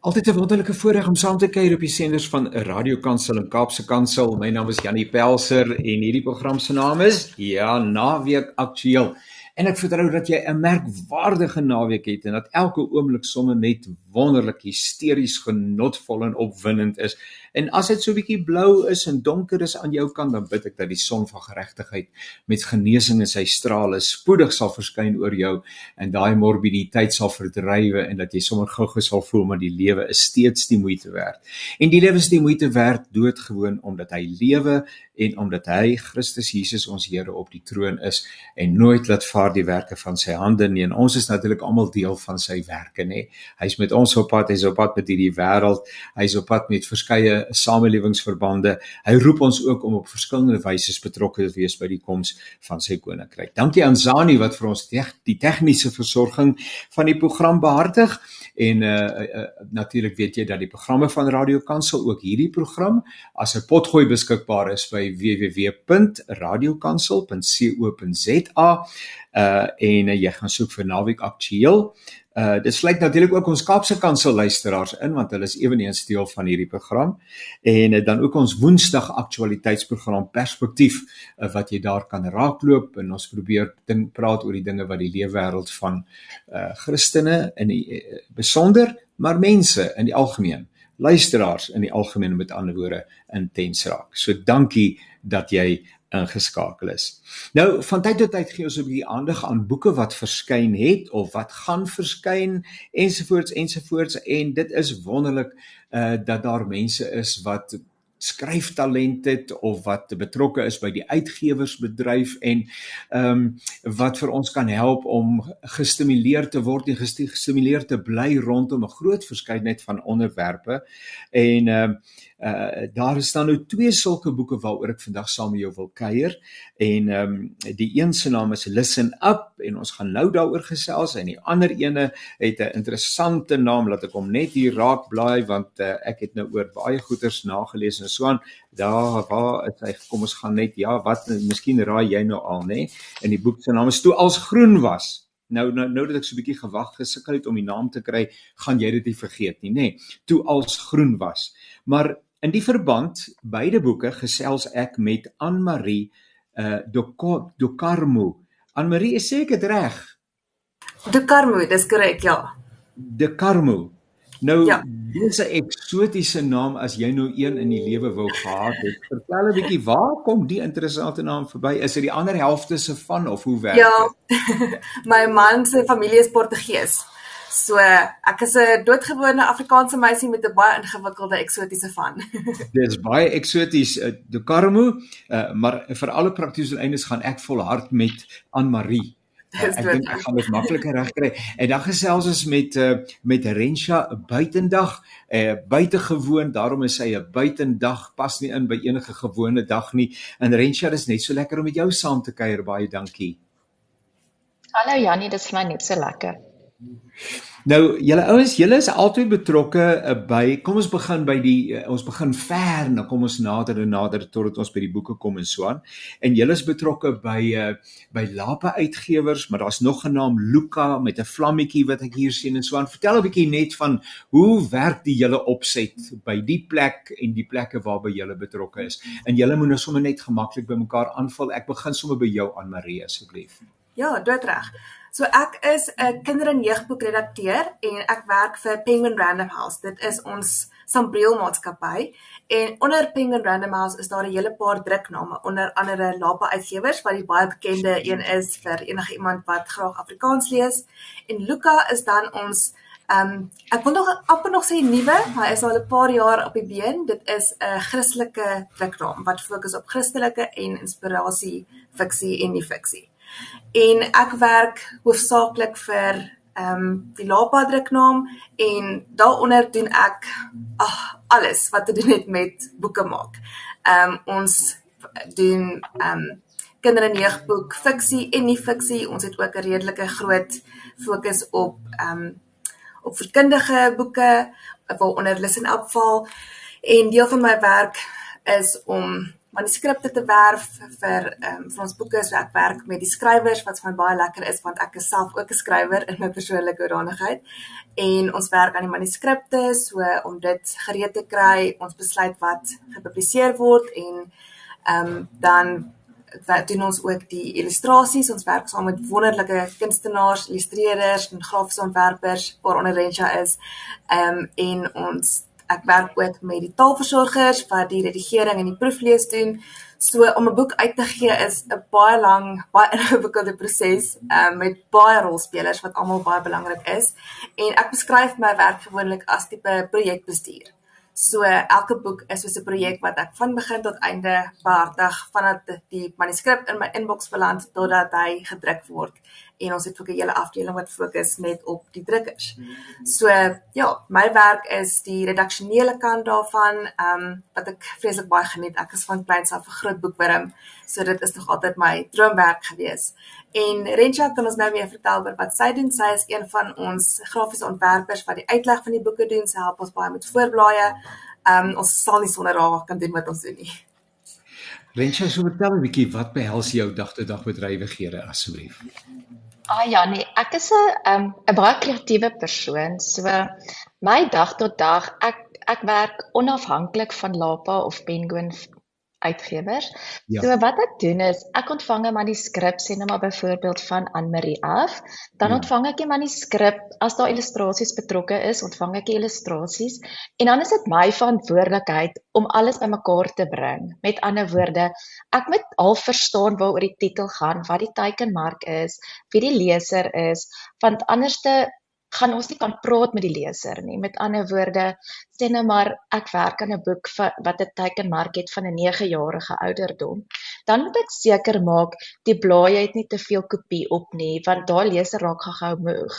Altyd 'n wonderlike voorreg om saam te kuier op die senders van Radio Kansel en Kaapse Kansel. My naam is Janie Pelser en hierdie program se naam is Ja, naweek aktueel. En ek vertrou dat jy 'n merkwaardige naweek het en dat elke oomblik sommer net wonderlik hysteries genotvol en opwindend is. En as dit so bietjie blou is en donker is aan jou kant, dan bid ek dat die son van geregtigheid met genesing in sy strale spoedig sal verskyn oor jou en daai morbiditeit sal verdrywe en dat jy sommer gou-gou sal voel maar die lewe is steeds die moeite werd. En die lewe is die moeite werd doodgewoon omdat hy lewe en omdat hy Christus Jesus ons Here op die troon is en nooit laat vaar die werke van sy hande nie. En ons is natuurlik almal deel van sy werke, nê. Hy's met ons op pad, hy's op pad met hierdie wêreld, hy's op pad met verskeie samelewingsverbande. Hy roep ons ook om op verskillende wyse betrokke te wees by die koms van sy koninkryk. Dankie aan Zani wat vir ons die tegniese versorging van die program behartig en uh, uh, uh natuurlik weet jy dat die programme van Radio Kansel ook hierdie program as 'n potgooi beskikbaar is by www.radiokansel.co.za uh en uh, jy gaan soek vir naweek aktueel. Uh dit sluit natuurlik ook ons Kaapse Kansel luisteraars in want hulle is ewenigs deel van hierdie program. En uh, dan ook ons Woensdag aktualiteitsprogram Perspektief uh, wat jy daar kan raakloop. En ons probeer ding praat oor die dinge wat die leefwêreld van uh Christene in die uh, besonder maar mense in die algemeen luisteraars in die algemeen met ander woorde intens raak. So dankie dat jy ingeskakel is. Nou van tyd tot tyd gee ons 'n bietjie aandag aan boeke wat verskyn het of wat gaan verskyn ensovoorts ensovoorts en dit is wonderlik uh dat daar mense is wat skryftalent het of wat betrokke is by die uitgewersbedryf en ehm um, wat vir ons kan help om gestimuleer te word en gestimuleer te bly rondom 'n groot verskeidenheid van onderwerpe. En ehm um, uh daar is dan nou twee sulke boeke waaroor ek vandag saam met jou wil kuier. En ehm um, die een se naam is Listen Up en ons gaan nou daaroor gesels en die ander ene het 'n interessante naam laat ek hom net hier raak blaai want uh, ek het nou oor baie goeters nagelees en so aan daar waar is hy kom ons gaan net ja wat miskien raai jy nou al nê in die boek se naam is toe als groen was Nou nou nou dat ek so 'n bietjie gewag gesukkel het om die naam te kry, gaan jy dit nie vergeet nie, nê. Toe als groen was. Maar In die verband beide boeke gesels ek met Anne Marie uh Do Carmo. Anne Marie, is seker reg? De Carmo, dis korrek, ja. De Carmo. Nou, ja. Dis 'n eksotiese naam as jy nou een in die lewe wou gehad het. Vertel 'n bietjie, waar kom die interessante naam verby? Is dit die ander helfte se van of hoe werk ja. dit? Ja. My man se familie is Portugees. So ek is 'n doodgewone Afrikaanse meisie met 'n baie ingewikkelde eksotiese van. Dit is baie eksoties, uh, De Carmo, uh, maar vir alle praktiese eindes gaan ek volhard met Anne Marie. Uh, ek dink ek gaan dit makliker regkry. En dan gesels ons met uh, met Rensha buitendag, uh, buitengewoon, daarom is sy 'n buitendag, pas nie in by enige gewone dag nie. En Rensha, dis net so lekker om met jou saam te kuier. Baie dankie. Hallo Jannie, dit is vir my net so lekker. Nou, julle ouens, julle is altyd betrokke uh, by kom ons begin by die uh, ons begin ver dan kom ons nader en nader totdat ons by die boeke kom en so aan. En julle is betrokke by uh, by Lape Uitgewers, maar daar's nog 'n naam Luka met 'n vlammetjie wat ek hier sien en so aan. Vertel 'n bietjie net van hoe werk die julle opset by die plek en die plekke waarby julle betrokke is. En julle moet nou sommer net gemaklik by mekaar aanval. Ek begin sommer by jou aan Marie asseblief. Ja, doodreg. So ek is 'n kinder- en jeugboekredakteur en ek werk vir Penguin Random House. Dit is ons Sambreel maatskappy en onder Penguin Random House is daar 'n hele paar drukname onder andere Lapa Uitgewers wat die baie bekende een is vir enige iemand wat graag Afrikaans lees en Luka is dan ons ehm um, ek wil nog amper nog sê nuwe, hy is al 'n paar jaar op die been. Dit is 'n Christelike druknaam wat fokus op Christelike en inspirasie fiksie en nie fiksie en ek werk hoofsaaklik vir ehm um, die Lapa druknaam en daaronder doen ek ag alles wat te doen het met boeke maak. Ehm um, ons doen ehm um, kinder- en jeugboek fiksie en nie fiksie. Ons het ook 'n redelike groot fokus op ehm um, op verkundige boeke waaronder Listen Up val en deel van my werk is om manuskripte te werf vir ehm um, vir ons boeke. So ek werk met die skrywers wat vir my baie lekker is want ek is self ook 'n skrywer in my persoonlike hoedanigheid. En ons werk aan die manuskripte so om dit gereed te kry. Ons besluit wat gepubliseer word en ehm um, dan wat doen ons ook die illustrasies. Ons werk saam met wonderlike kunstenaars, illustreerders en grafiese ontwerpers waaronder Rensha is. Ehm um, en ons ek werk ook met die taalversorgers wat die redigering en die proeflees doen. So om 'n boek uit te gee is 'n baie lang, baie ingewikkelde proses um, met baie rolspelers wat almal baie belangrik is. En ek beskryf my werk gewoonlik as tipe projekbestuur. So elke boek is soos 'n projek wat ek van begin tot einde behartig vandat die manuskrip in my inbox beland totdat hy gedruk word en ons het ook 'n hele afdeling wat fokus net op die drukkers. So ja, my werk is die redaksionele kant daarvan, ehm um, wat ek vreeslik baie geniet. Ek is van kleins af 'n groot boekwurm, so dit is nog altyd my droomwerk gewees. En Rensha kan ons nou meer vertel oor wat sy doen. Sy is een van ons grafiese ontwerpers wat die uitleg van die boeke doen. Sy help ons baie met voorblaaie. Ehm um, ons sal nie sonder haar kan doen wat ons doen nie. Rensha, so vertel 'n bietjie wat behels jou dag-te-dag bedrywighede asseblief. Ah ja, nee, ek is 'n um, 'n baie kreatiewe persoon. So my dag tot dag, ek ek werk onafhanklik van Lapa of Penguin uitgewers. Ja. So wat ek doen is ek ontvang 'n manuskrip sê nou maar byvoorbeeld van Anne-Marie af, dan ja. ontvang ek die manuskrip as daar illustrasies betrokke is, ontvang ek die illustrasies en dan is dit my verantwoordelikheid om alles bymekaar te bring. Met ander woorde, ek moet al verstaan waaroor die titel gaan, wat die teikenmark is, wie die leser is, want anderste gaan ons nie kan praat met die leser nie. Met ander woorde, sê nou maar ek werk aan 'n boek wat 'n teikenmark het van 'n 9-jarige ouderdom, dan moet ek seker maak die blaaie het nie te veel kopie op nie, want daai leser raak gou moeg.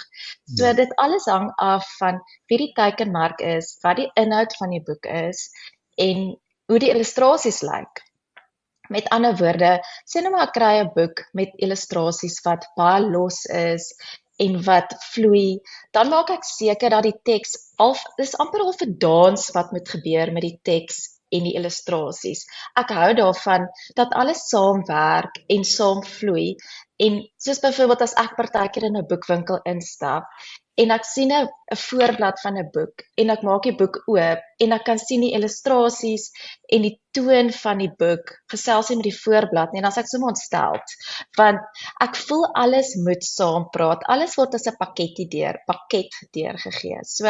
So ja. dit alles hang af van wie die teikenmark is, wat die inhoud van die boek is en hoe die illustrasies lyk. Met ander woorde, sê nou maar ek kry 'n boek met illustrasies wat baie los is en wat vloei, dan maak ek seker dat die teks al dis amper al 'n dans wat moet gebeur met die teks en die illustrasies. Ek hou daarvan dat alles saamwerk en saam vloei en soos byvoorbeeld as ek partykeer in 'n boekwinkel instap en ek sien 'n voorblad van 'n boek en ek maak die boek oop en ek kan sien die illustrasies en die toon van die boek gesels met die voorblad en dan as ek so ontstel want ek voel alles moet saam praat alles word as 'n pakketie deur pakket deurgegee. So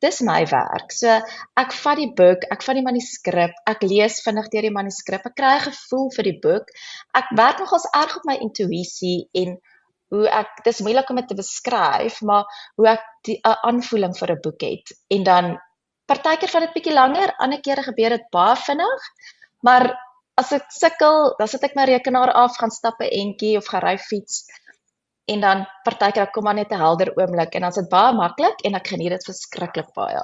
dis my werk. So ek vat die boek ek vat die manuskrip ek lees vinnig deur die manuskrip. Ek kry 'n gevoel vir die boek. Ek werk nogals erg op my intuïsie en hoe ek dis moeilik om dit te beskryf, maar hoe ek die aanvoeling vir 'n boek het. En dan partykeer vat dit bietjie langer, ander kere gebeur dit baie vinnig. Maar as ek sukkel, dan sit ek my rekenaar af, gaan stap 'n entjie of gaan ry fiets en dan partykeer kom maar net 'n helder oomblik en dan is dit baie maklik en ek geniet dit verskriklik baie.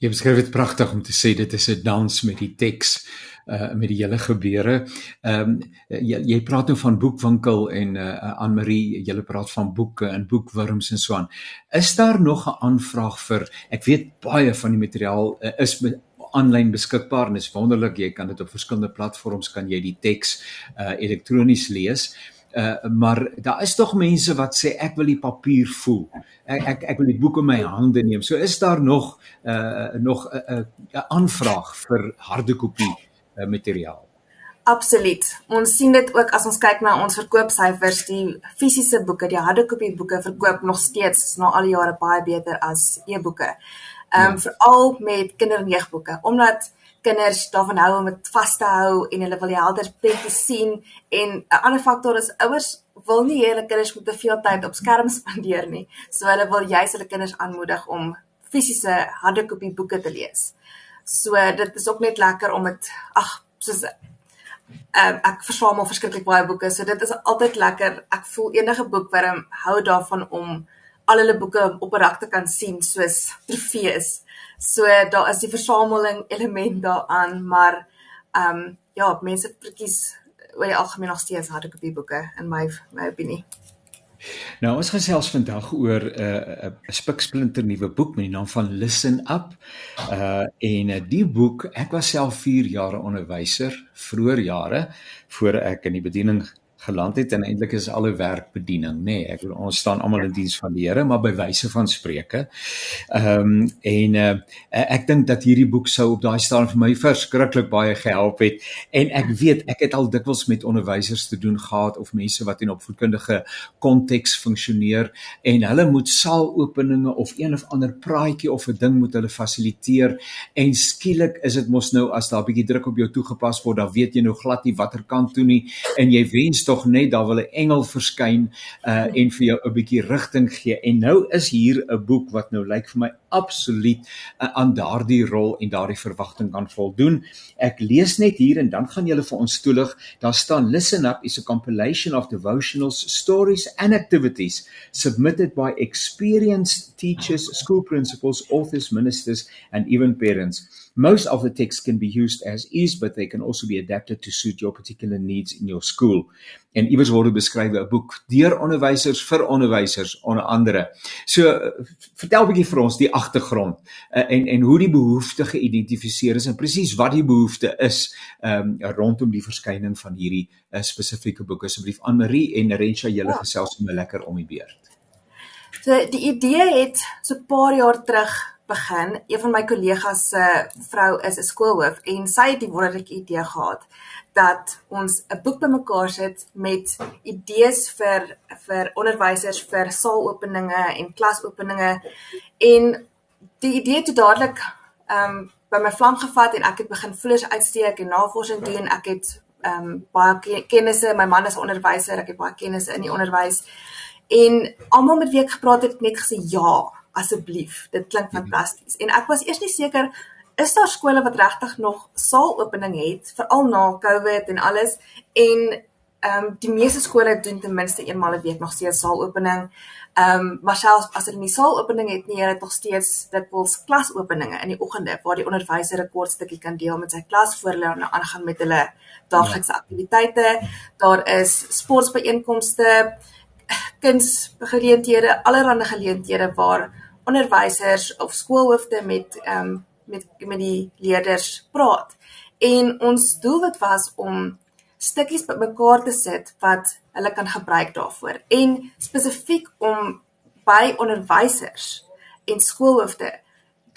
Jy beskryf dit pragtig om te sê dit is 'n dans met die teks uh met die hele gebeure. Ehm um, jy, jy praat nou van boekwinkel en uh Anne Marie, jy praat van boeke en boekwurms en so aan. Is daar nog 'n aanvraag vir ek weet baie van die materiaal uh, is aanlyn beskikbaar en is wonderlik jy kan dit op verskillende platforms kan jy die teks uh elektronies lees. Uh maar daar is tog mense wat sê ek wil die papier voel. Ek ek ek wil die boek in my hande neem. So is daar nog uh nog 'n uh, 'n uh, aanvraag vir harde kopie uh, materiaal. Absoluut. Ons sien dit ook as ons kyk na ons verkoopsyfers, die fisiese boeke, die hardekopie boeke verkoop nog steeds na al die jare baie beter as e-boeke. Ehm um, ja. veral met kinder- en jeugboeke, omdat kinders daarvan hou om dit vas te hou en hulle wil die helder prent sien en 'n ander faktor is ouers wil nie hê hulle kinders moet te veel tyd op skerms spandeer nie. So hulle wil juist hulle kinders aanmoedig om fisiese hardekopie boeke te lees. So dit is ook net lekker om dit ag soos uh, ek versamel verskriklik baie boeke. So dit is altyd lekker. Ek voel enige boekwurm hou daarvan om al hulle boeke op 'n rak te kan sien soos trofees. So daar is die versameling element daaraan, maar ehm um, ja, mense verkies oor die algemeen nog steeds hardekopie boeke in my my opinie. Nou ons gesels vandag oor 'n uh, 'n spiksplinter nuwe boek met die naam van Listen Up. Uh en uh, die boek, ek was self 4 jaar onderwyser, vroeër jare voor ek in die bediening geland het en eintlik is alle werk bediening nê. Nee, ek ons staan almal in diens van die Here maar by wyse van spreuke ehm um, en uh, ek dink dat hierdie boek sou op daai staan vir my verskriklik baie gehelp het. En ek weet ek het al dikwels met onderwysers te doen gehad of mense wat in opvoedkundige konteks funksioneer en hulle moet saalopeninge of een of ander praatjie of 'n ding moet hulle fasiliteer. En skielik is dit mos nou as daar 'n bietjie druk op jou toegepas word dan weet jy nou glad nie watter kant toe nie. En jy wens tog net daar wil 'n engel verskyn uh en vir jou 'n bietjie rigting gee. En nou is hier 'n boek wat nou lyk vir my absoluut uh, aan daardie rol en daardie verwagting kan voldoen. Ek lees net hier en dan gaan julle vir ons toelig. Daar staan Listen Up is a compilation of devotionals, stories and activities submitted by experienced teachers, school principals, authors, ministers and even parents. Most of the text can be used as is, but they can also be adapted to suit your particular needs in your school. En iewers word beskryf 'n boek deur onderwysers vir onderwysers onder andere. So vertel 'n bietjie vir ons die agtergrond uh, en en hoe die behoefte geïdentifiseer is en presies wat die behoefte is um, rondom die verskyning van hierdie uh, spesifieke boek. Asseblief aan Marie en Rensha julle ja. gesels om lekker om die beurt. So die idee het so 'n paar jaar terug begin. Een van my kollegas se vrou is 'n skoolhoof en sy het die wonderlike idee gehad dat ons 'n boek bymekaar sit met idees vir vir onderwysers vir saalopeninge en klasopeninge en die idee het dadelik ehm um, by my vlam gevat en ek het begin vloers uitsteek en navorsing doen. Ek het ehm um, baie kennisse, my man is 'n onderwyser, ek het baie kennisse in die onderwys. En almal met wie ek gepraat het, het net gesê ja asseblief. Dit klink mhm. fantasties. En ek was eers nie seker is daar skole wat regtig nog saalopening het veral na COVID en alles en ehm um, die meeste skole doen ten minste eenmal 'n week nog steeds saalopening. Ehm um, maar selfs as hulle nie saalopening het nie, het nog steeds dikwels klasopeninge in die oggende waar die onderwyser 'n kort stukkie kan deel met sy klas voor hulle nou aangaan met hulle daaglikse ja. aktiwiteite. Daar is sportbyeenkomste, kunsgeleenthede, allerlei geleenthede waar onderwysers of skoolhoofde met ehm um, met met die leerders praat. En ons doel wat was om stukkies bymekaar te sit wat hulle kan gebruik daarvoor en spesifiek om by onderwysers en skoolhoofde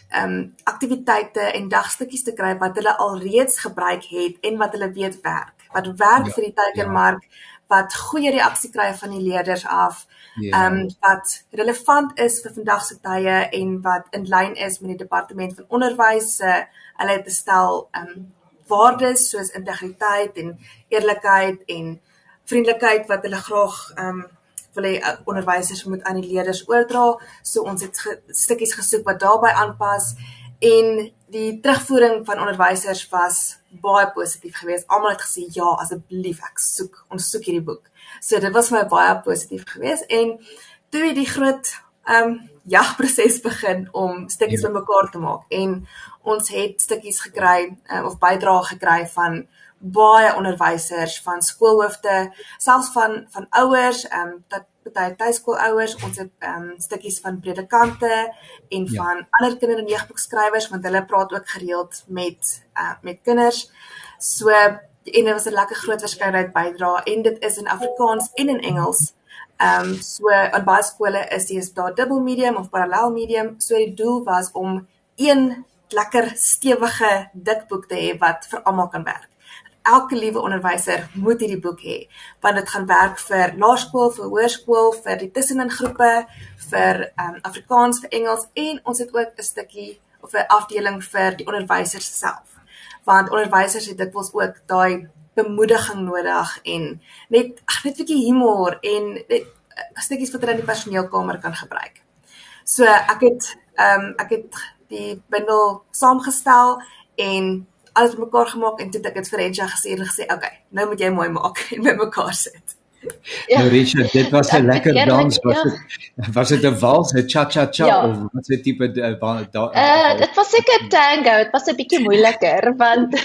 ehm um, aktiwiteite en dagstukkies te kry wat hulle alreeds gebruik het en wat hulle weet werk. Wat werk ja, vir die teikenmark, ja wat goeie reaksie kry van die leerders af. Ja. Ehm um, wat relevant is vir vandag se tye en wat in lyn is met die departement van onderwys se uh, hulle het gestel ehm um, waardes soos integriteit en eerlikheid en vriendelikheid wat hulle graag ehm um, wil hê uh, onderwysers moet aan die leerders oordra. So ons het ge stukkies gesoek wat daarbey aanpas en die terugvoering van onderwysers was baie positief geweest. Almal het gesê ja, asseblief ek soek, ons soek hierdie boek. So dit was vir my baie positief geweest en toe het die groot ehm um, jagproses begin om stukkies ja. bymekaar te maak en ons het stukkies gekry um, of bydrae gekry van baie onderwysers van skoolhoofde, selfs van van ouers, ehm um, dat baie tuiskoolouers, ons het ehm um, stukkies van predikante en ja. van ander kinder- en jeugboekskrywers want hulle praat ook gereeld met uh, met kinders. So en dit was 'n lekker groot verskeidenheid bydrae en dit is in Afrikaans en in Engels. Ehm um, so aan baie skole is dit daar dubbel medium of parallel medium. So die doel was om een lekker stewige dik boek te hê wat vir almal kan werk elke liewe onderwyser moet hierdie boek hê want dit gaan werk vir laerskool, vir hoërskool, vir die tussenin groepe, vir um, Afrikaans, vir Engels en ons het ook 'n stukkie of 'n afdeling vir die onderwysers self. Want onderwysers het dikwels ook daai bemoediging nodig en net ag net 'n bietjie humor en net uh, stukkies wat hulle in die personeelkamer kan gebruik. So ek het ehm um, ek het die bundel saamgestel en alles bymekaar gemaak en toe het ek dit vir Enja gesê en gesê, "Oké, okay, nou moet jy mooi maak en bymekaar sit." Ja. Nou Richard, dit was 'n lekker dans. Was dit ja. was dit 'n wals, 'n cha-cha-cha ja. of wat 'n tipe uh, uh, dit was seker tango. Dit was 'n bietjie moeiliker want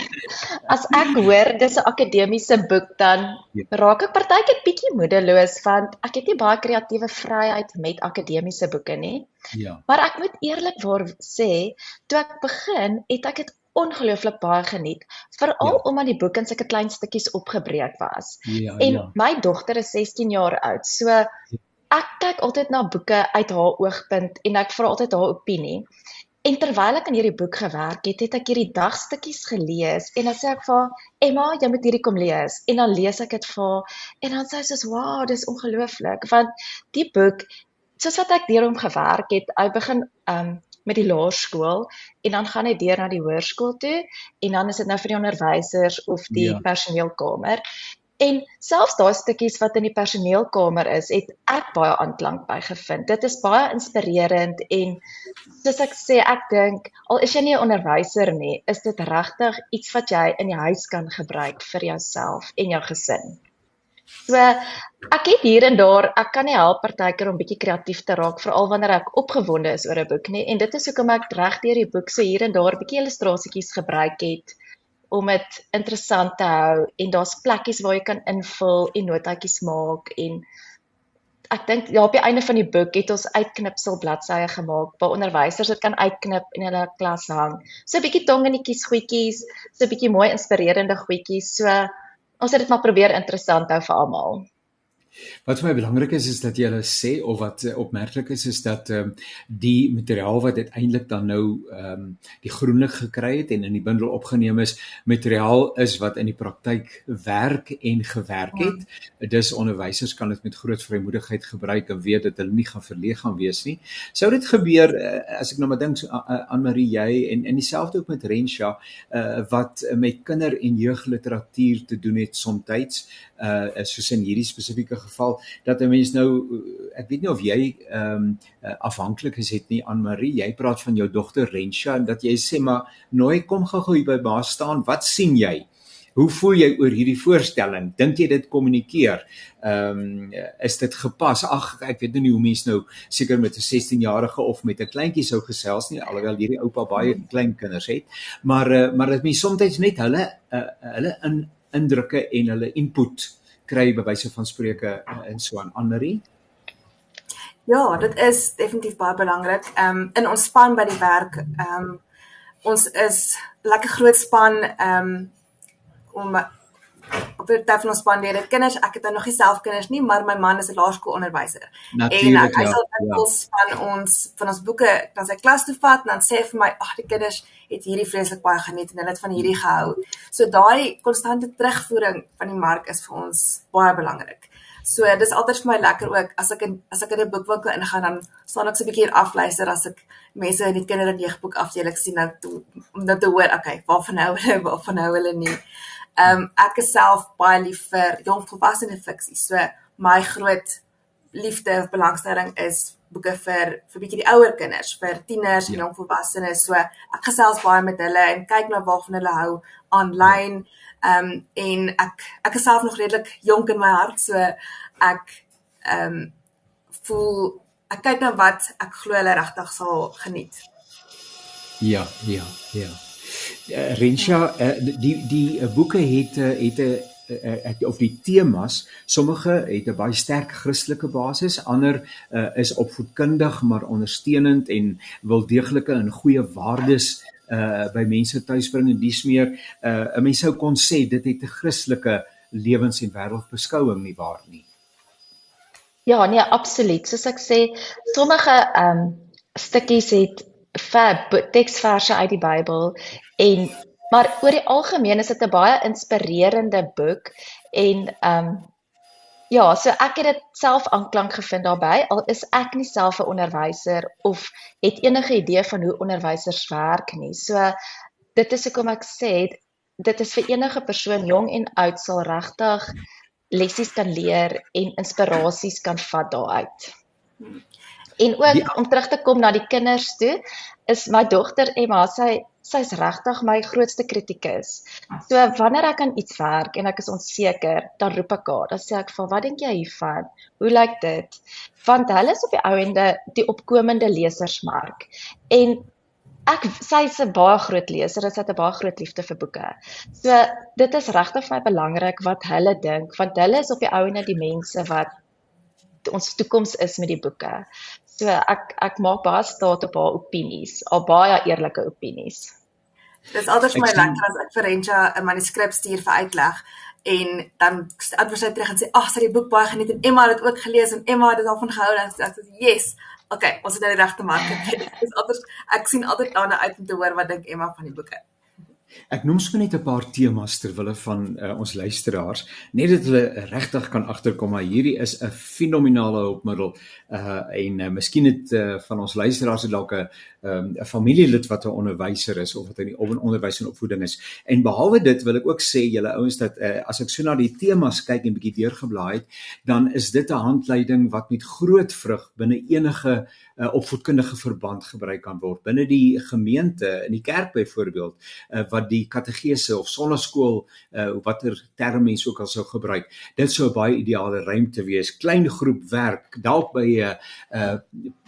as ek hoor dis 'n akademiese boek dan ja. raak ek partykeer bietjie moedeloos want ek het nie baie kreatiewe vryheid met akademiese boeke nie. Ja. Maar ek moet eerlikwaar sê, toe ek begin, het ek dit ongelooflik baie geniet, veral ja. omdat die boek in sulke klein stukkies opgebreek was. Ja, en ja. my dogter is 16 jaar oud. So ek kyk altyd na boeke uit haar oogpunt en ek vra altyd haar opinie. En terwyl ek aan hierdie boek gewerk het, het ek hierdie dagstukkies gelees en dan sê ek vir Emma, jy moet hierdie kom lees. En dan lees ek dit vir haar en dan sê sy soos, "Wow, dis ongelooflik." Want die boek, soos wat ek deur hom gewerk het, hy begin um met die laerskool en dan gaan hy deur na die hoërskool toe en dan is dit nou vir die onderwysers of die ja. personeelkamer. En selfs daai stukkies wat in die personeelkamer is, het ek baie aanklank by gevind. Dit is baie inspirerend en soos ek sê, ek dink al is jy nie 'n onderwyser nie, is dit regtig iets wat jy in die huis kan gebruik vir jouself en jou gesin. So ek het hier en daar, ek kan nie help partykeer om bietjie kreatief te raak veral wanneer ek opgewonde is oor 'n boek nie en dit is hoekom ek reg deur die boek so hier en daar bietjie illustrasietjies gebruik het om dit interessant te hou en daar's plekkies waar jy kan invul en notaatjies maak en ek dink ja op die einde van die boek het ons uitknipsel bladsye gemaak waar onderwysers dit kan uitknip en in hulle klas hang. So 'n bietjie tongenetjies goedjies, so 'n bietjie mooi inspirerende goedjies. So ons het dit maar probeer interessant hou vir almal. Wat vir my belangrik is is dat jy hulle sê of wat uh, opmerklik is is dat ehm um, die materiaal wat uiteindelik dan nou ehm um, die groenlik gekry het en in die bundel opgeneem is, materiaal is wat in die praktyk werk en gewerk het. Ja. Dis onderwysers kan dit met groot vrymoedigheid gebruik en weet dat hulle nie gaan verleeg gaan wees nie. Sou dit gebeur uh, as ek nou maar dink so aan Marie jy en in dieselfde ook met Rensha uh, wat met kinder en jeugliteratuur te doen het soms uh soos in hierdie spesifieke geval dat 'n mens nou ek weet nie of jy ehm um, uh, afhanklik is het nie aan Marie jy praat van jou dogter Rensha en dat jy sê maar nooi kom gou-gou hier by baas staan wat sien jy Hoe voel jy oor hierdie voorstelling? Dink jy dit kommunikeer? Ehm um, is dit gepas? Ag, ek weet nie hoe mense nou seker met 'n 16-jarige of met 'n kleintjie sou gesels nie, alhoewel hierdie oupa baie klein kinders het. Maar uh, maar dit mens soms net hulle uh, hulle in indrukke en hulle input kry by wyse van spreuke uh, in so 'n anderie. Ja, dit is definitief baie belangrik. Ehm um, in ons span by die werk, ehm um, ons is lekker groot span ehm um, om op die tafel ons spandeer dit kinders ek het nou nog nie self kinders nie maar my man is 'n laerskoolonderwyser. En hy ja, sal dit ja. van ons van ons boeke dan sy klas toe vat en dan sê vir my ag die kinders het hierdie vreeslik baie geniet en hulle het van hierdie gehou. So daai konstante terugvoering van die mark is vir ons baie belangrik. So dis altyd vir my lekker ook as ek in as ek in 'n boekwinkel ingaan dan staan ek so 'n bietjie hier afluister as ek mense in die kinder en jeugboek afdeling sien dat om dat te hoor okay waarvan hou hulle waarvan hou hulle nie Ehm um, ek is self baie lief vir jong volwasse fiksie. So my groot liefde of belangstelling is boeke vir vir bietjie die ouer kinders, vir tieners en ja. jong volwassenes. So ek gesels baie met hulle en kyk na waarvan hulle hou aanlyn. Ehm um, en ek ek is self nog redelik jonk in my hart, so ek ehm um, voel ek kyk na wat ek glo hulle regtig sal geniet. Ja, ja, ja. Uh, Rensha uh, die die uh, boeke het uh, het 'n uh, uh, of die temas sommige het 'n baie sterk Christelike basis ander uh, is opvoedkundig maar ondersteunend en wil deeglike en goeie waardes uh, by mense tuisbring en dis meer. 'n uh, mens sou kon sê dit het 'n Christelike lewens en wêreldbeskouing nie waar nie. Ja nee absoluut. Soos ek sê sommige ehm um, stukkies het vir teksverse uit die Bybel en maar oor die algemeen is dit 'n baie inspirerende boek en ehm um, ja, so ek het dit self aanklank gevind daarbey al is ek nie self 'n onderwyser of het enige idee van hoe onderwysers werk nie. So dit is hoekom ek sê dit is vir enige persoon jong en oud sal regtig lessies kan leer en inspirasies kan vat daaruit. En ook die, om terug te kom na die kinders toe, is my dogter Emma, sy sy's regtig my grootste kritikus. So wanneer ek aan iets werk en ek is onseker, dan roep ek haar. Dan sê ek vir wat dink jy hiervan? Hoe lyk dit? Want hulle is op die ou ende die opkomende lesersmark. En ek sy's 'n baie groot leser, sy het 'n baie groot liefde vir boeke. So dit is regtig vir my belangrik wat hulle dink, want hulle is op die ou ende die mense wat ons toekoms is met die boeke. So ek ek maak baie staat op haar opinies, al baie eerlike opinies. Dis altyd vir my lekker as ek vir Renja 'n manuskrip stuur vir uitleg en dan antwoord sy terug en sê ag, sy het die boek baie geniet en Emma het dit ook gelees en Emma het dit daarvan gehou en ek sê yes. Okay, ons het nou die regte mark gekry. Dis altyd ek sien altyd daarna uit om te hoor wat dink Emma van die boeke. Ek noem sommer net 'n paar temas ter wille van uh, ons luisteraars, net dat hulle regtig kan agterkom maar hierdie is 'n fenominale hulpmiddel. Uh en uh, miskien het uh, van ons luisteraars dalk 'n um, 'n familielid wat 'n onderwyser is of wat in die onderwys en opvoeding is. En behalwe dit wil ek ook sê julle ouens dat uh, as ek so na die temas kyk en bietjie deurgeblaai het, dan is dit 'n handleiding wat met groot vrug binne enige uh, opvoedkundige verband gebruik kan word. Binne die gemeente in die kerk byvoorbeeld uh, wat die kategese of sonneskool uh, watter term mens ook al sou gebruik. Dit sou 'n baie ideale ruimte wees. Klein groep werk dalk by 'n uh, uh,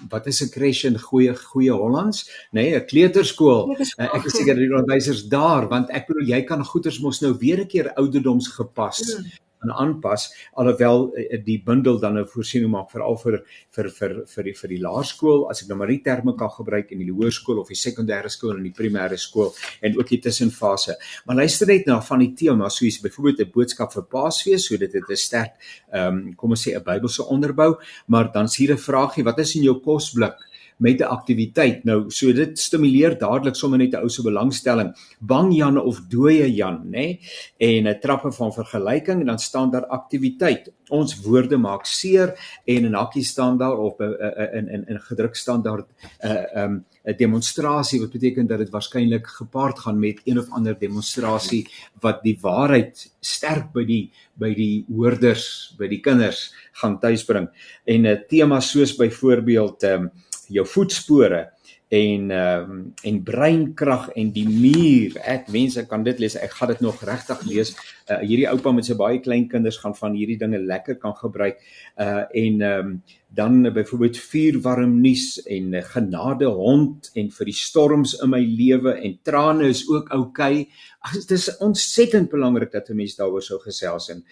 wat is 'n creche in goeie goeie Hollands nê nee, 'n kleuterskool uh, ek is seker die onderwysers daar want ek bedoel jy kan goeders mos nou weer 'n keer ouderdoms gepas mm gaan aanpas alhoewel eh, die bundel dan 'n voorsiening maak veral vir vir vir vir die vir die laerskool as ek nou maar die terme kan gebruik in die hoërskool of die sekondêre skool en die primêre skool en ook die tussenfase. Maar luister net na van die tema soos byvoorbeeld 'n boodskap vir Paasfees, so dit het 'n sterk ehm um, kom ons sê 'n Bybelse onderbou, maar dan is hier 'n vraagie, wat is in jou kosblik? Met 'n aktiwiteit. Nou, so dit stimuleer dadelik sommer net 'n ou se belangstelling. Bang Jan of dooie Jan, nê? Nee? En 'n trappe van vergelyking en dan staan daar aktiwiteit. Ons woorde maak seer en in hakkie staan daar uh, uh, in in in gedruk staan daar 'n uh, um 'n demonstrasie wat beteken dat dit waarskynlik gepaard gaan met een of ander demonstrasie wat die waarheid sterk by die by die hoorders, by die kinders gaan tuisbring. En 'n tema soos byvoorbeeld um jou voetspore en ehm um, en breinkrag en die muur. Ek mense kan dit lees. Ek gaan dit nog regtig lees. Uh, hierdie oupa met sy baie klein kinders gaan van hierdie dinge lekker kan gebruik. Uh en ehm um, dan uh, byvoorbeeld vuurwarm nuus en uh, genade hond en vir die storms in my lewe en trane is ook oukei. Okay. Dit is ontsettend belangrik dat 'n mens daaroor sou gesels en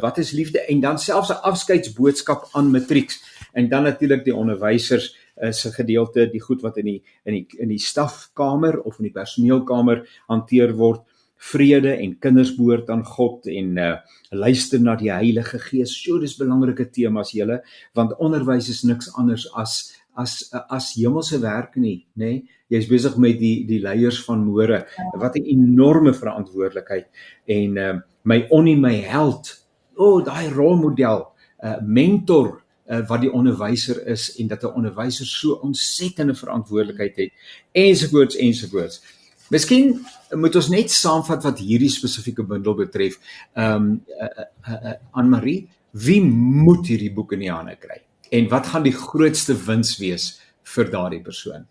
wat is liefde en dan selfs 'n afskeidsboodskap aan matrieks en dan natuurlik die onderwysers is 'n gedeelte die goed wat in die in die in die stafkamer of in die personeelkamer hanteer word vrede en kinders behoort aan God en uh, luister na die Heilige Gees. So dis belangrike temas julle want onderwys is niks anders as as as hemelse werk nie, nê? Nee? Jy's besig met die die leiers van môre. Wat 'n enorme verantwoordelikheid en uh, my onnie my held. O, oh, daai rolmodel, uh, mentor uh, wat die onderwyser is en dat 'n onderwyser so ontsettende verantwoordelikheid het ensovoorts ensovoorts. Miskien moet ons net saamvat wat hierdie spesifieke bundel betref. Ehm um, uh, uh, uh, Anne Marie, wie moet hierdie boek in die hande kry? En wat gaan die grootste wins wees vir daardie persoon?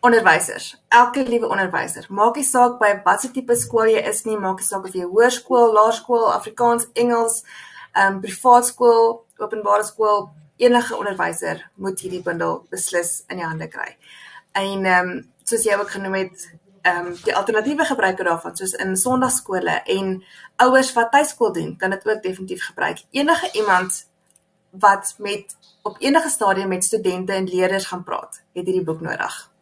Onderwysers. Elke liewe onderwyser, maak nie saak by watter tipe skool jy is nie, maak nie saak of jy hoërskool, laerskool, Afrikaans, Engels, ehm um, privaat skool, openbare skool, enige onderwyser moet hierdie bundel beslis in die hande kry. En ehm um, soos jy ook genoem het, ehm um, die alternatiewe gebruiker daarvan soos in sonnaarskole en ouers wat tuiskool doen, kan dit ook definitief gebruik. Enige iemand wat met op enige stadium met studente en leerders gaan praat, het hierdie boek nodig.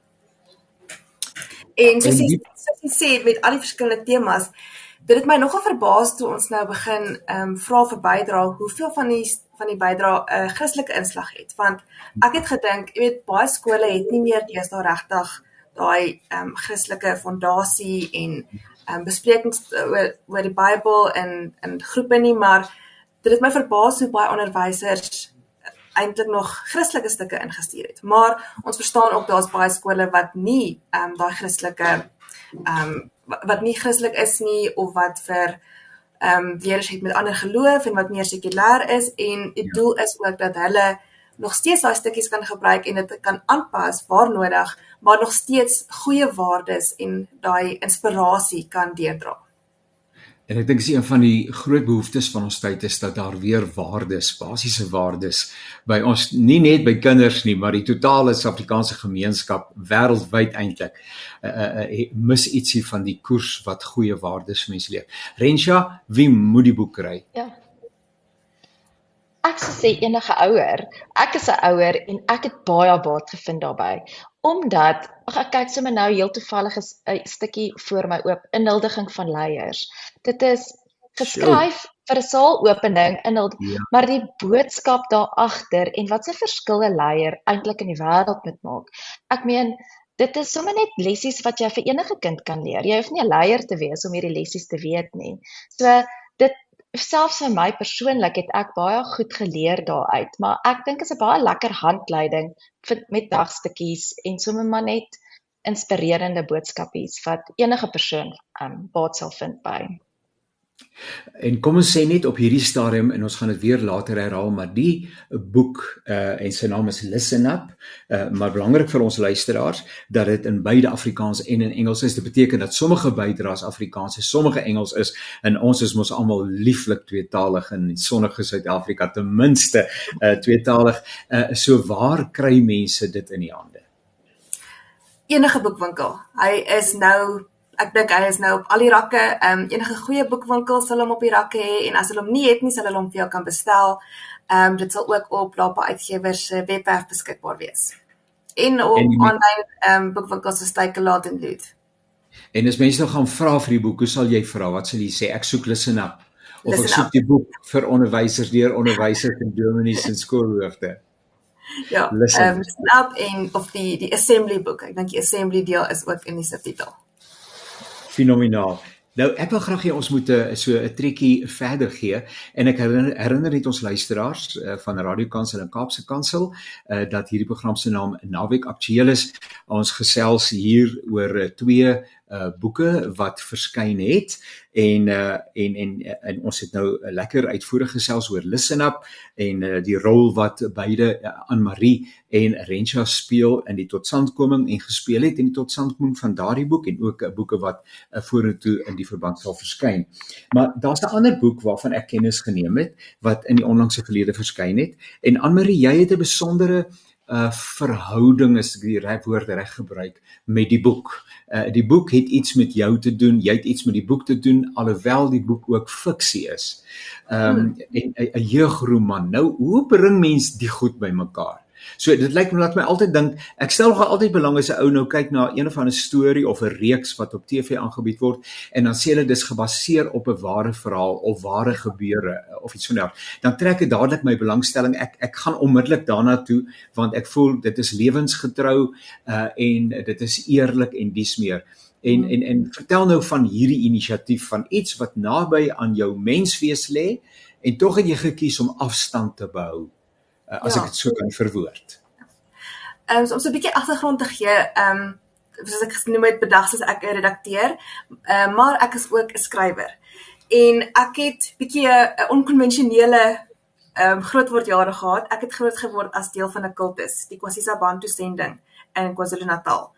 En soos jy, soos jy sê met al die verskillende temas, dit het my nogal verbaas toe ons nou begin ehm um, vra vir bydra hoeveel van die van die bydra 'n uh, Christelike inslag het. Want ek het gedink jy weet baie skole het nie meer deesdae regtig daai ehm um, Christelike fondasie en ehm um, besprekings oor oor die Bybel in in groepe nie maar dit het my verbaas hoe baie onderwysers eintlik nog Christelike stukke ingestuur het. Maar ons verstaan ook daar's baie skole wat nie ehm um, daai Christelike ehm um, wat nie Christelik is nie of wat vir ehm um, weerens het met ander geloof en wat meer sekulêr is en die ja. doel is ook dat hulle nog steeds daai stukkies kan gebruik en dit kan aanpas waar nodig, maar nog steeds goeie waardes en daai inspirasie kan deurdra. En ek dink dis een van die groot behoeftes van ons tyd is dat daar weer waardes, basiese waardes by ons nie net by kinders nie, maar die totale Suid-Afrikaanse gemeenskap wêreldwyd eintlik uh, uh, mis ietsie van die koers wat goeie waardes vir mense leer. Rensha, wie moet die boek kry? Ja. Ek sê enige ouer, ek is 'n ouer en ek het baie baat gevind daarbey omdat ag ek kyk sommer nou heel toevallig 'n stukkie voor my oop inhuldiging van leiers. Dit is geskryf so. vir 'n saalopening in ja. maar die boodskap daar agter en wat se verskil 'n leier eintlik in die wêreld moet maak. Ek meen dit is sommer net lessies wat jy vir enige kind kan leer. Jy hoef nie 'n leier te wees om hierdie lessies te weet nie. So selfs vir my persoonlik het ek baie goed geleer daaruit, maar ek dink is 'n baie lekker handleiding met dagstukkies en sommer maar net inspirerende boodskapies wat enige persoon um baat sal vind by. En kom ons sê net op hierdie stadium en ons gaan dit weer later herhaal, maar die boek uh en sy naam is Listen Up, uh maar belangrik vir ons luisteraars dat dit in beide Afrikaans en in Engels is. Dit beteken dat sommige bydraes Afrikaans is, sommige Engels is en ons is mos almal lieflik tweetalig in sonnige Suid-Afrika ten minste uh tweetalig. Uh so waar kry mense dit in die hande? Enige boekwinkel. Hy is nou ek dink hy is nou op al die rakke. Ehm um, enige goeie boekwinkel sal hom op die rakke hê en as hulle hom nie het nie, sal hulle hom vir jou kan bestel. Ehm um, dit sal ook op Lapa Uitgewers se webwerf beskikbaar wees. En op aanlyn ehm um, boekwinkels soos Takealot en Loot. En as mense nou gaan vra vir die boek, hoe sal jy vra? Wat sal jy sê? Ek soek Listen Up of listen ek soek up. die boek vir onderwysers deur onderwysers en dominees en skoolhoofde. Ja, ehm um, Snap en of die die assembly boek. Ek dink die assembly deel is ook in die subtitel fenomenaal. Nou ek wil graag hê ons moet 'n so 'n trekkie verder gee en ek herinner, herinner net ons luisteraars uh, van Radio Kansel en Kaapse Kansel uh, dat hierdie program se naam Naweek Aktueel is. Ons gesels hier oor twee uh boeke wat verskyn het en uh en en en ons het nou lekker uitvoerig gesels oor Listen Up en uh die rol wat beide uh, aan Marie en Rensha speel in die totstandkoming en gespeel het in die totstandkoming van daardie boek en ook 'n uh, boeke wat uh, vorentoe in die verband sal verskyn. Maar daar's 'n ander boek waarvan ek kennis geneem het wat in die onlangse verlede verskyn het en Anne Marie jy het 'n besondere 'n uh, verhouding ek die reg woord reg gebruik met die boek. Uh die boek het iets met jou te doen, jy het iets met die boek te doen alhoewel die boek ook fiksie is. Ehm um, 'n jeugroman. Nou hoe bring mens die goed bymekaar? So dit lyk my laat my altyd dink, ek stel nogal altyd belang as 'n ou nou kyk na een of ander storie of 'n reeks wat op TV aangebied word en dan sê hulle dis gebaseer op 'n ware verhaal of ware gebeure of iets soneer. Dan trek ek dadelik my belangstelling. Ek ek gaan onmiddellik daarna toe want ek voel dit is lewensgetrou uh en dit is eerlik en dis meer. En en en vertel nou van hierdie inisiatief van iets wat naby aan jou menswees lê en tog het jy gekies om afstand te behou as ja. ek dit so kan verwoord. Ehm um, so om so 'n bietjie agtergrond te gee, ehm um, soos ek genoem het, bedags as ek 'n redakteur, ehm uh, maar ek is ook 'n skrywer. En ek het bietjie 'n onkonvensionele ehm um, grootword jare gehad. Ek het groot geword as deel van 'n kultus, die Kwasisa Bantu sending in KwaZulu-Natal.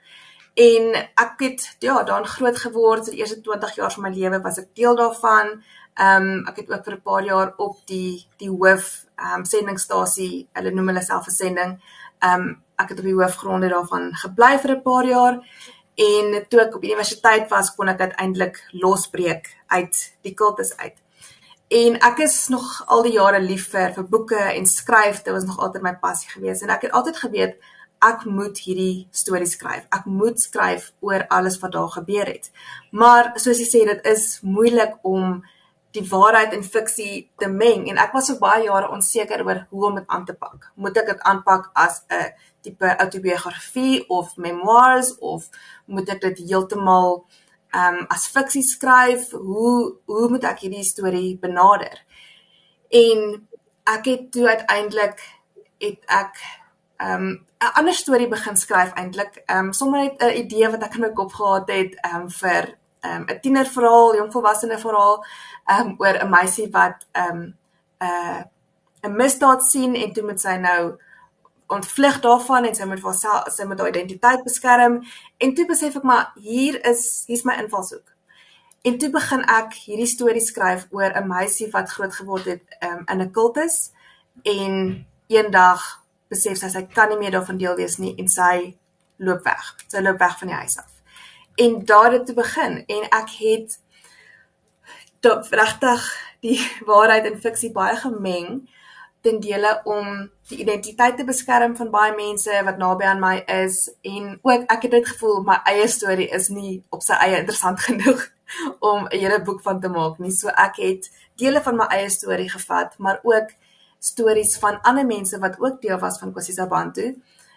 En ek het ja, daarin groot geword. Die eerste 20 jaar van my lewe was ek deel daarvan. Ehm um, ek het ook vir 'n paar jaar op die die hoof ehm um, sendingstasie, hulle noem hulle self 'n sending. Ehm um, ek het op die hoofgronde daarvan gebly vir 'n paar jaar en toe ek op universiteit was, kon ek uiteindelik losbreek uit die kultus uit. En ek is nog al die jare lief vir vir boeke en skryf. Dit was nog altyd my passie gewees en ek het altyd geweet ek moet hierdie stories skryf. Ek moet skryf oor alles wat daar gebeur het. Maar soos jy sê, dit is moeilik om die waarheid en fiksie te meng en ek was vir baie jare onseker oor hoe om dit aan te pak. Moet ek dit aanpak as 'n tipe autobiografie of memoirs of moet ek dit heeltemal ehm um, as fiksie skryf? Hoe hoe moet ek hierdie storie benader? En ek het toe uiteindelik het ek ehm um, 'n ander storie begin skryf eintlik. Ehm um, sommer net 'n idee wat ek in my kop gehad het ehm um, vir um, 'n tienerverhaal, jongvolwassene verhaal ehm um, oor 'n meisie wat ehm um, 'n uh, 'n misdaad sien en toe moet sy nou ontvlug daarvan en sy moet vir haar sy moet haar identiteit beskerm en toe besef ek maar hier is hier's my invalshoek. En toe begin ek hierdie storie skryf oor 'n meisie wat groot geword het um, in 'n kultus en eendag besef sy sy kan nie meer daarvan deel wees nie en sy loop weg. Sy loop weg van die huis af. En daar het toe begin en ek het regtig die waarheid en fiksie baie gemeng ten dele om die identiteit te beskerm van baie mense wat naby aan my is en ook ek het dit gevoel my eie storie is nie op sy eie interessant genoeg om 'n hele boek van te maak nie. So ek het dele van my eie storie gevat, maar ook stories van ander mense wat ook deel was van Kwasisa Bantu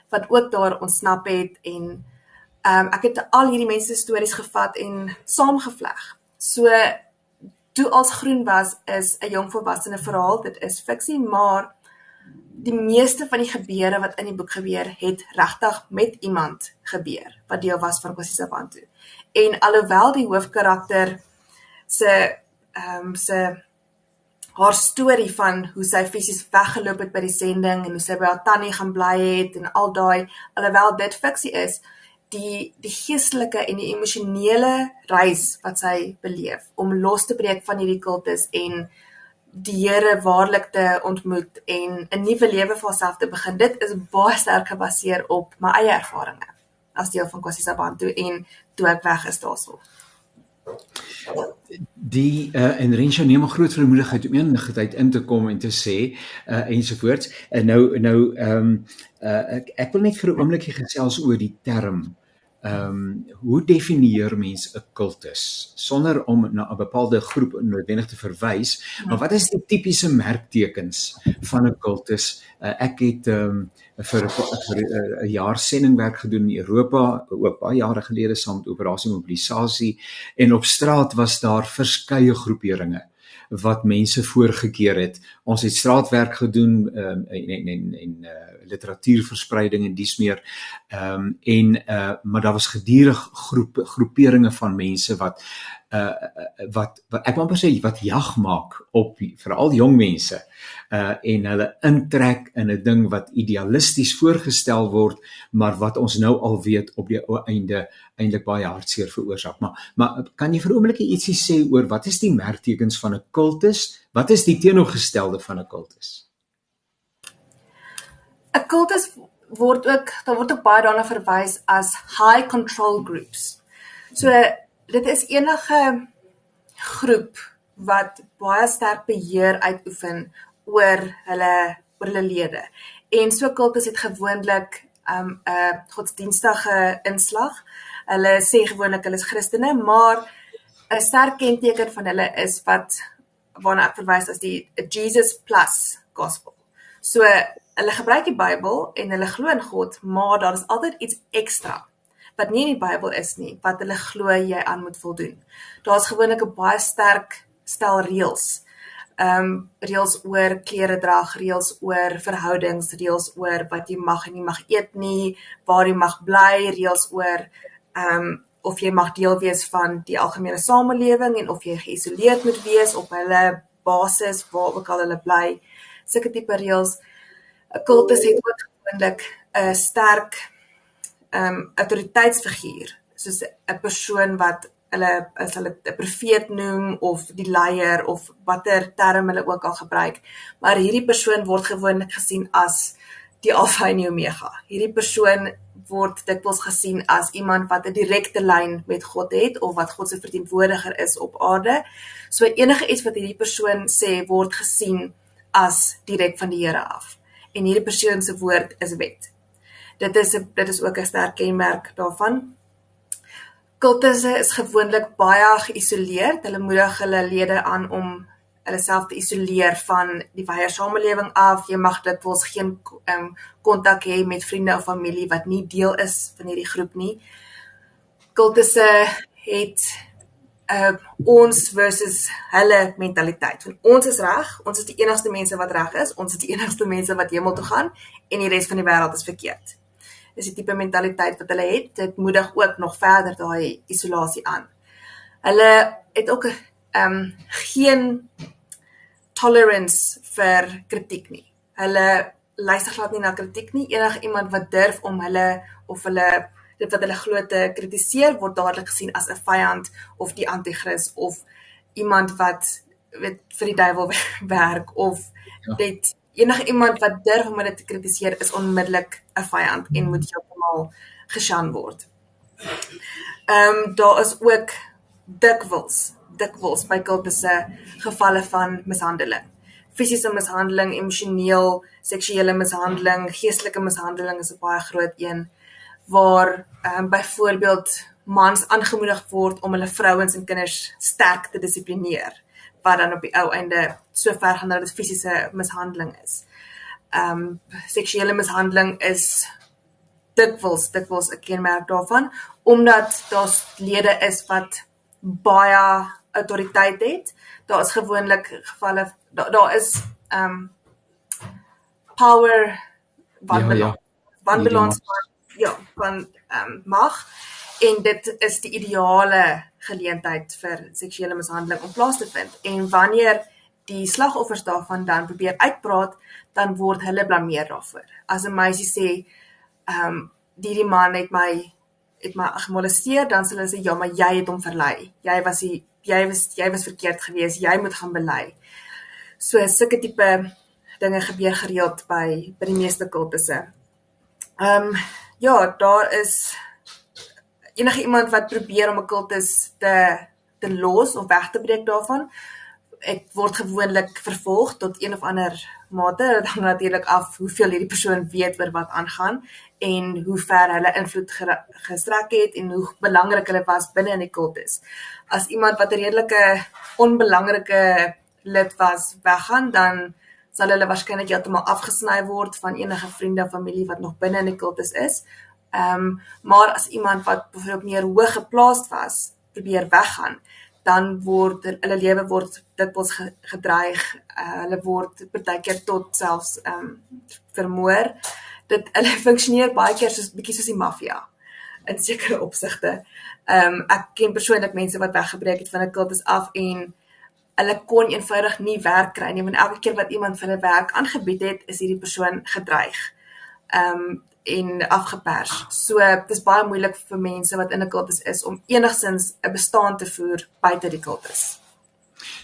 wat ook daar ontsnap het en ehm um, ek het al hierdie mense se stories gevat en saamgevleg. So toe als groen was is 'n jong volwassene verhaal. Dit is fiksie, maar die meeste van die gebeure wat in die boek gebeur, het regtig met iemand gebeur wat deel was van Kosisa Bantu. En alhoewel die hoofkarakter se ehm um, se haar storie van hoe sy fisies weggeloop het by die sending en hoe sy by haar tannie gaan bly het en al daai alhoewel dit fiksie is, die die geestelike en die emosionele reis wat sy beleef om los te breek van hierdie kultus en die Here waarlik te ontmoet en 'n nuwe lewe vir haarself te begin. Dit is baie sterk gebaseer op my eie ervarings as deel van Kwasi Sabantu en toe ek weg is daarso. Die uh, en Rensha neem 'n groot vermoedigheid om eendag in te kom en te sê uh, ensovoorts. En nou nou ehm um, uh, ek ek wil net vir 'n oombliekie gesels oor die term ehm um, hoe definieer mens 'n kultus sonder om na 'n bepaalde groep noodwendig te verwys ja. maar wat is die tipiese merktekens van 'n kultus uh, ek het ehm um, vir vir 'n jaar sendingwerk gedoen in Europa ook baie jare gelede saam met operasie mobilisasie en op straat was daar verskeie groeperinge wat mense voorgekeer het. Ons het straatwerk gedoen um, en en en, en uh, literatuurverspreiding en dies meer. Ehm um, en uh maar daar was gedurig groepe groeperinge van mense wat uh wat, wat ek wil amper sê wat jag maak op veral jong mense uh en hulle intrek in 'n ding wat idealisties voorgestel word maar wat ons nou al weet op die einde eintlik baie hartseer veroorsaak maar maar kan jy vir 'n oombliekie ietsie sê oor wat is die merktekens van 'n kultus wat is die teenoorgestelde van 'n kultus 'n kultus word ook daar word ook baie daarna verwys as high control groups. So dit is enige groep wat baie sterk beheer uitoefen oor hulle oor hulle lede. En so kultus het gewoonlik 'n um, 'n godsdienstige inslag. Hulle sê gewoonlik hulle is Christene, maar 'n sterk kenteken van hulle is wat waarna ek verwys as die Jesus plus gospel. So hulle gebruik die Bybel en hulle glo in God, maar daar is altyd iets ekstra wat nie in die Bybel is nie wat hulle glo jy aan moet voldoen. Daar's gewoonlik 'n baie sterk stel reëls. Ehm um, reëls oor klere drag, reëls oor verhoudings, reëls oor wat jy mag en nie mag eet nie, waar jy mag bly, reëls oor ehm um, of jy mag deel wees van die algemene samelewing en of jy geïsoleerd moet wees op hulle basis waar ook al hulle bly. Sulke tipe reëls. 'n kultus het ook gewoonlik 'n sterk um, autoriteitsfiguur, soos 'n persoon wat hulle as hulle 'n profeet noem of die leier of watter term hulle ook al gebruik. Maar hierdie persoon word gewoonlik gesien as die alfa en omega. Hierdie persoon word dikwels gesien as iemand wat 'n direkte lyn met God het of wat God se verteenwoordiger is op aarde. So enige iets wat hierdie persoon sê word gesien as direk van die Here af en hierdie persoon se woord is wet. Dit is dit is ook 'n sterk kenmerk daarvan. Kultusse is gewoonlik baie geïsoleerd. Hulle moedig hulle lede aan om hulle self te isoleer van die wye samelewing af. Jy mag dit wels geen ehm um, kontak hê met vriende of familie wat nie deel is van hierdie groep nie. Kultusse het uh ons versus hulle mentaliteit. Want ons is reg, ons is die enigste mense wat reg is, ons is die enigste mense wat hemel toe gaan en die res van die wêreld is verkeerd. Dis die tipe mentaliteit wat hulle het. Dit moedig ook nog verder daai isolasie aan. Hulle het ook 'n ehm um, geen tolerance vir kritiek nie. Hulle luister glad nie na kritiek nie. Enige iemand wat durf om hulle of hulle dit wat hulle glo te kritiseer word dadelik gesien as 'n vyand of die anti-kris of iemand wat weet vir die duiwel werk of ja. dit enige iemand wat durf om dit te kritiseer is onmiddellik 'n vyand en moet heeltemal gesjan word. Ehm um, daar is ook dikwels dikwels by kultusse gevalle van mishandeling. Fisiese mishandeling, emosioneel, seksuele mishandeling, geestelike mishandeling is 'n baie groot een waar ehm um, byvoorbeeld mans aangemoedig word om hulle vrouens en kinders sterk te dissiplineer wat dan op die ou einde so ver gaan dat dit fisiese mishandeling is. Ehm um, seksuele mishandeling is dikwels dikwels 'n kenmerk daarvan omdat daar lede is wat baie autoriteit het. Daar is gewoonlik gevalle daar daar is ehm um, power wanbalans ja, ja. wanbalans ja van ehm um, mag en dit is die ideale geleentheid vir seksuele mishandeling om plaas te vind en wanneer die slagoffers daarvan dan probeer uitpraat dan word hulle blameer daarvoor. As 'n meisie sê ehm um, hierdie man het my het my gemolesteer dan sê hulle sê ja maar jy het hom verlei. Jy was die jy was jy was verkeerd geweest. Jy moet gaan bely. So sulke tipe dinge gebeur gereeld by by die meeste kultusse. Ehm um, ja, daar is enige iemand wat probeer om 'n kultus te te los of weg te breek daarvan, ek word gewoonlik vervolg tot een of ander mate. Dit hang natuurlik af hoeveel hierdie persoon weet oor wat aangaan en hoe ver hulle invloed gestrek het en hoe belangrik hulle was binne in die kultus. As iemand wat 'n redelike onbelangrike lid was weggaan, dan sal hulle waarskynlik heeltemal afgesny word van enige vriende of familie wat nog binne in die kultus is. Ehm um, maar as iemand wat byvoorbeeld meer hoog geplaas was, probeer weggaan, dan word hulle lewe word dikwels gedreig. Uh, hulle word partykeer tot selfs ehm um, vermoor. Dit hulle funksioneer baie keer soos bietjie soos die maffia in sekere opsigte. Ehm um, ek ken persoonlik mense wat weggebreek het van 'n kultus af en hulle kon eenvoudig nie werk kry nie want elke keer wat iemand vir hulle werk aangebied het, is hierdie persoon gedreig. Ehm um, en afgepers. So dis baie moeilik vir mense wat in 'n kultus is om enigsins 'n bestaan te voer buite die kultus.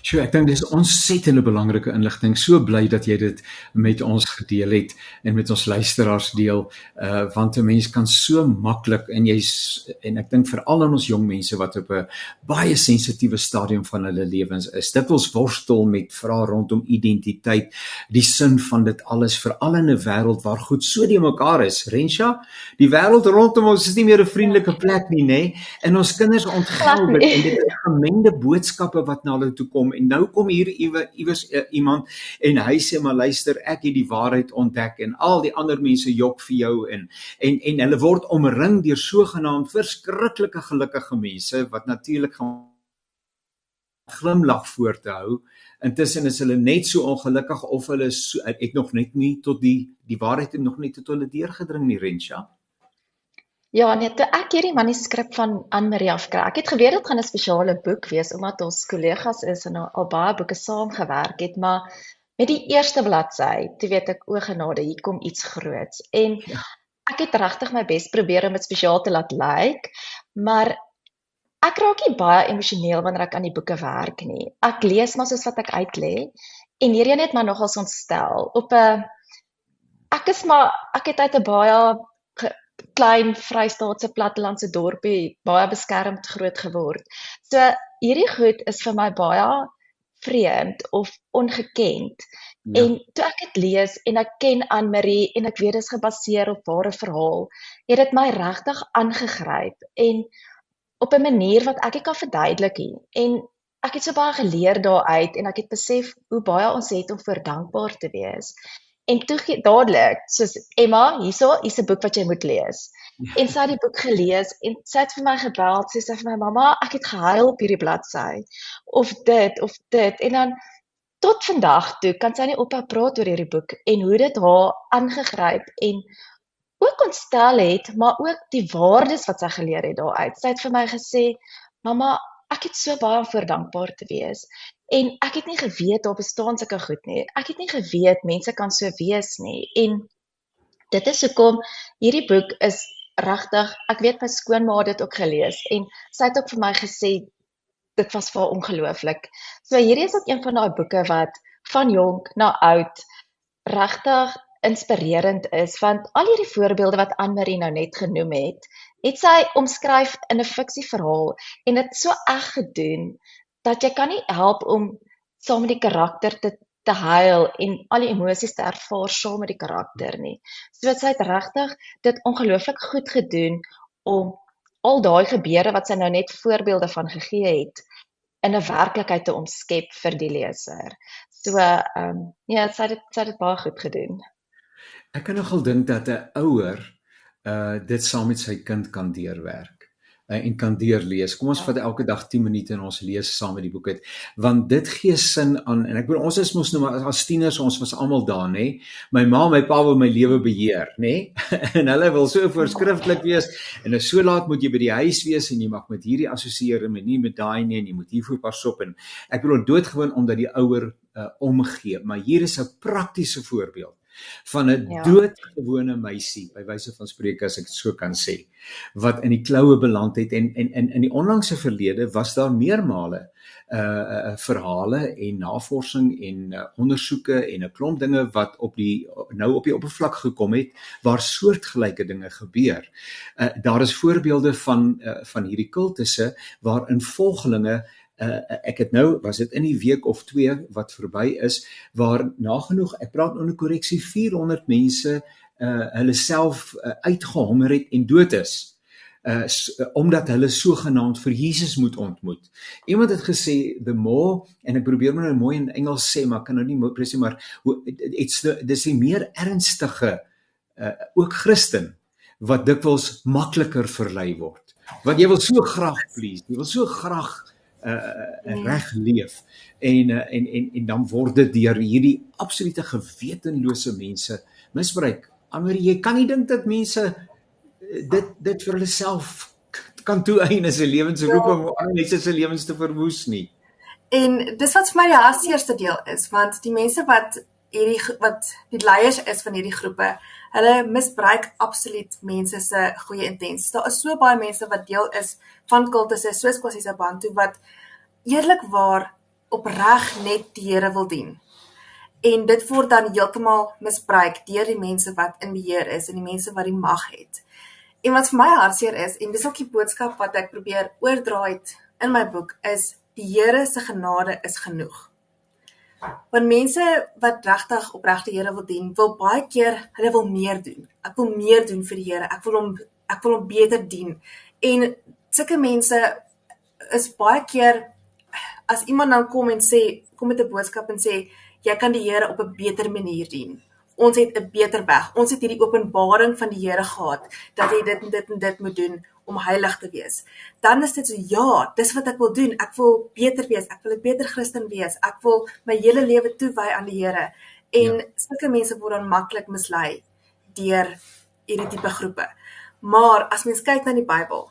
Sjoe, ek dink dis ontsettende belangrike inligting. So bly dat jy dit met ons gedeel het en met ons luisteraars deel, uh want 'n mens kan so maklik en jy's en ek dink veral aan ons jong mense wat op 'n baie sensitiewe stadium van hulle lewens is. Dit ons worstel met vrae rondom identiteit, die sin van dit alles veral in 'n wêreld waar goed so die mekaar is. Rensha, die wêreld rondom ons is nie meer 'n vriendelike plek nie, nê? En ons kinders ontgeld dit en dit is gemengde boodskappe wat na hulle toe kom en nou kom hier iewers uh, iemand en hy sê maar luister ek het die waarheid ontdek en al die ander mense jok vir jou en en en hulle word omring deur sogenaamd verskriklike gelukkige mense wat natuurlik gaan glimlag voor te hou. Intussen is hulle net so ongelukkig of hulle so, het nog net nie tot die die waarheid nog nie tot hulle deurgedring nie Rensha. Ja, nee, toe ek hierdie manuskrip van Anne Marie afkry. Ek het geweet dit gaan 'n spesiale boek wees omdat ons kollegas is en al baie boeke saam gewerk het, maar met die eerste bladsy, toe weet ek o genade, hier kom iets groots. En ja. ek het regtig my bes probeer om dit spesiaal te laat lyk, maar ek raak nie baie emosioneel wanneer ek aan die boeke werk nie. Ek lees maar soos wat ek uitlê en hierdie een het my nogal ontstel op 'n ek is maar ek het uit 'n baie klein Vrystaatse plattelandse dorpie baie beskermd groot geword. So hierdie goed is vir my baie vreemd of ongekend. Ja. En toe ek dit lees en ek ken Anne Marie en ek weet dit is gebaseer op ware verhaal, het dit my regtig aangegryp en op 'n manier wat ek ek kan verduidelik nie. En ek het so baie geleer daaruit en ek het besef hoe baie ons het om vir dankbaar te wees. En toe dadelik, soos Emma, hierso, hier's 'n boek wat jy moet lees. Ja. En sy het die boek gelees en sy het vir my gebel, sy sê vir my mamma, ek het gehuil op hierdie bladsy of dit of dit en dan tot vandag toe kan sy nie ophou praat oor hierdie boek en hoe dit haar aangegryp en ook ontstel het, maar ook die waardes wat sy geleer het daaruit. Sy het vir my gesê, "Mamma, ek het so baie voor dankbaar te wees." En ek het nie geweet daar bestaan sulke goed nie. Ek het nie geweet mense kan so wees nie. En dit is hoekom hierdie boek is regtig, ek weet my skoonma het dit ook gelees en sy het ook vir my gesê dit was vir ongelooflik. So hierdie is ook een van daai boeke wat van jonk na oud regtig inspirerend is want al hierdie voorbeelde wat Anne-Marie nou net genoem het, het sy omskryf in 'n fiksieverhaal en dit so eg gedoen dat jy kan nie help om saam met die karakter te te huil en al die emosies te ervaar saam met die karakter nie. So sy het regtig dit ongelooflik goed gedoen om al daai gebeure wat sy nou net voorbeelde van gegee het in 'n werklikheid te omskep vir die leser. So ehm um, ja, sy het dit sy het dit baie goed gedoen. Ek kan nogal dink dat 'n ouer uh dit saam met sy kind kan deurwerk en kan deurlees. Kom ons ja. vat elke dag 10 minute en ons lees saam met die boek uit want dit gee sin aan en ek bedoel ons is mos nou maar as tieners ons was almal daar nê. My ma, my pa wil my lewe beheer nê en hulle wil so voorskrifklik wees en as so laat moet jy by die huis wees en jy mag met hierdie assosieer en nie met daai nie en jy moet hiervoor pas op en ek bedoel doodgewoon omdat die ouer uh, omgee maar hier is 'n praktiese voorbeeld van 'n ja. doodgewone meisie by wyse van spreuke as ek dit so kan sê wat in die kloue beland het en en in in die onlangse verlede was daar meermale uh uh verhale en navorsing en uh, ondersoeke en 'n klomp dinge wat op die nou op die oppervlak gekom het waar soortgelyke dinge gebeur. Uh daar is voorbeelde van uh, van hierdie kultusse waarin volgelinge uh, ek het nou was dit in die week of 2 wat verby is waar nagenoeg ek praat onder korreksie 400 mense uh hulle self uh, uitgehonger het en dood is uh, uh omdat hulle sogenaamd vir Jesus moet ontmoet. Iemand het gesê the more en ek probeer maar nou mooi in Engels sê maar kan nou nie presies maar it's the dis die meer ernstige uh ook Christen wat dikwels makliker verlei word. Want jy wil so graag please, jy wil so graag uh, reg leef en uh, en en en dan word dit deur hierdie absolute gewetenlose mense misbruik. Ander jy kan nie dink dat mense dit dit vir hulle self kan toeëien as 'n lewensroeping om ander mense se lewens te verwoes nie. En dis wat vir my die hartseerste deel is want die mense wat hierdie wat die leiers is van hierdie groepe, hulle misbruik absoluut mense se goeie intensies. Daar is so baie mense wat deel is van kultusse soos Kwasiza Bantu wat eerlikwaar opreg net die Here wil dien. En dit word dan heeltemal misbruik deur die mense wat in beheer is en die mense wat die mag het. En wat vir my hartseer is en dis ook die boodskap wat ek probeer oordra het in my boek is die Here se genade is genoeg. Want mense wat regtig opregte Here wil dien, wil baie keer hulle wil meer doen. Ek wil meer doen vir die Here. Ek wil hom ek wil hom beter dien. En sulke mense is baie keer as iemand dan kom en sê kom met 'n boodskap en sê jy kan die Here op 'n beter manier dien. Ons het 'n beter weg. Ons het hierdie openbaring van die Here gehad dat jy dit en dit en dit moet doen om heilig te wees. Dan is dit so ja, dis wat ek wil doen. Ek wil beter wees. Ek wil 'n beter Christen wees. Ek wil my hele lewe toewy aan die Here. En ja. sulke mense word dan maklik mislei deur hierdie tipe groepe. Maar as mens kyk na die Bybel,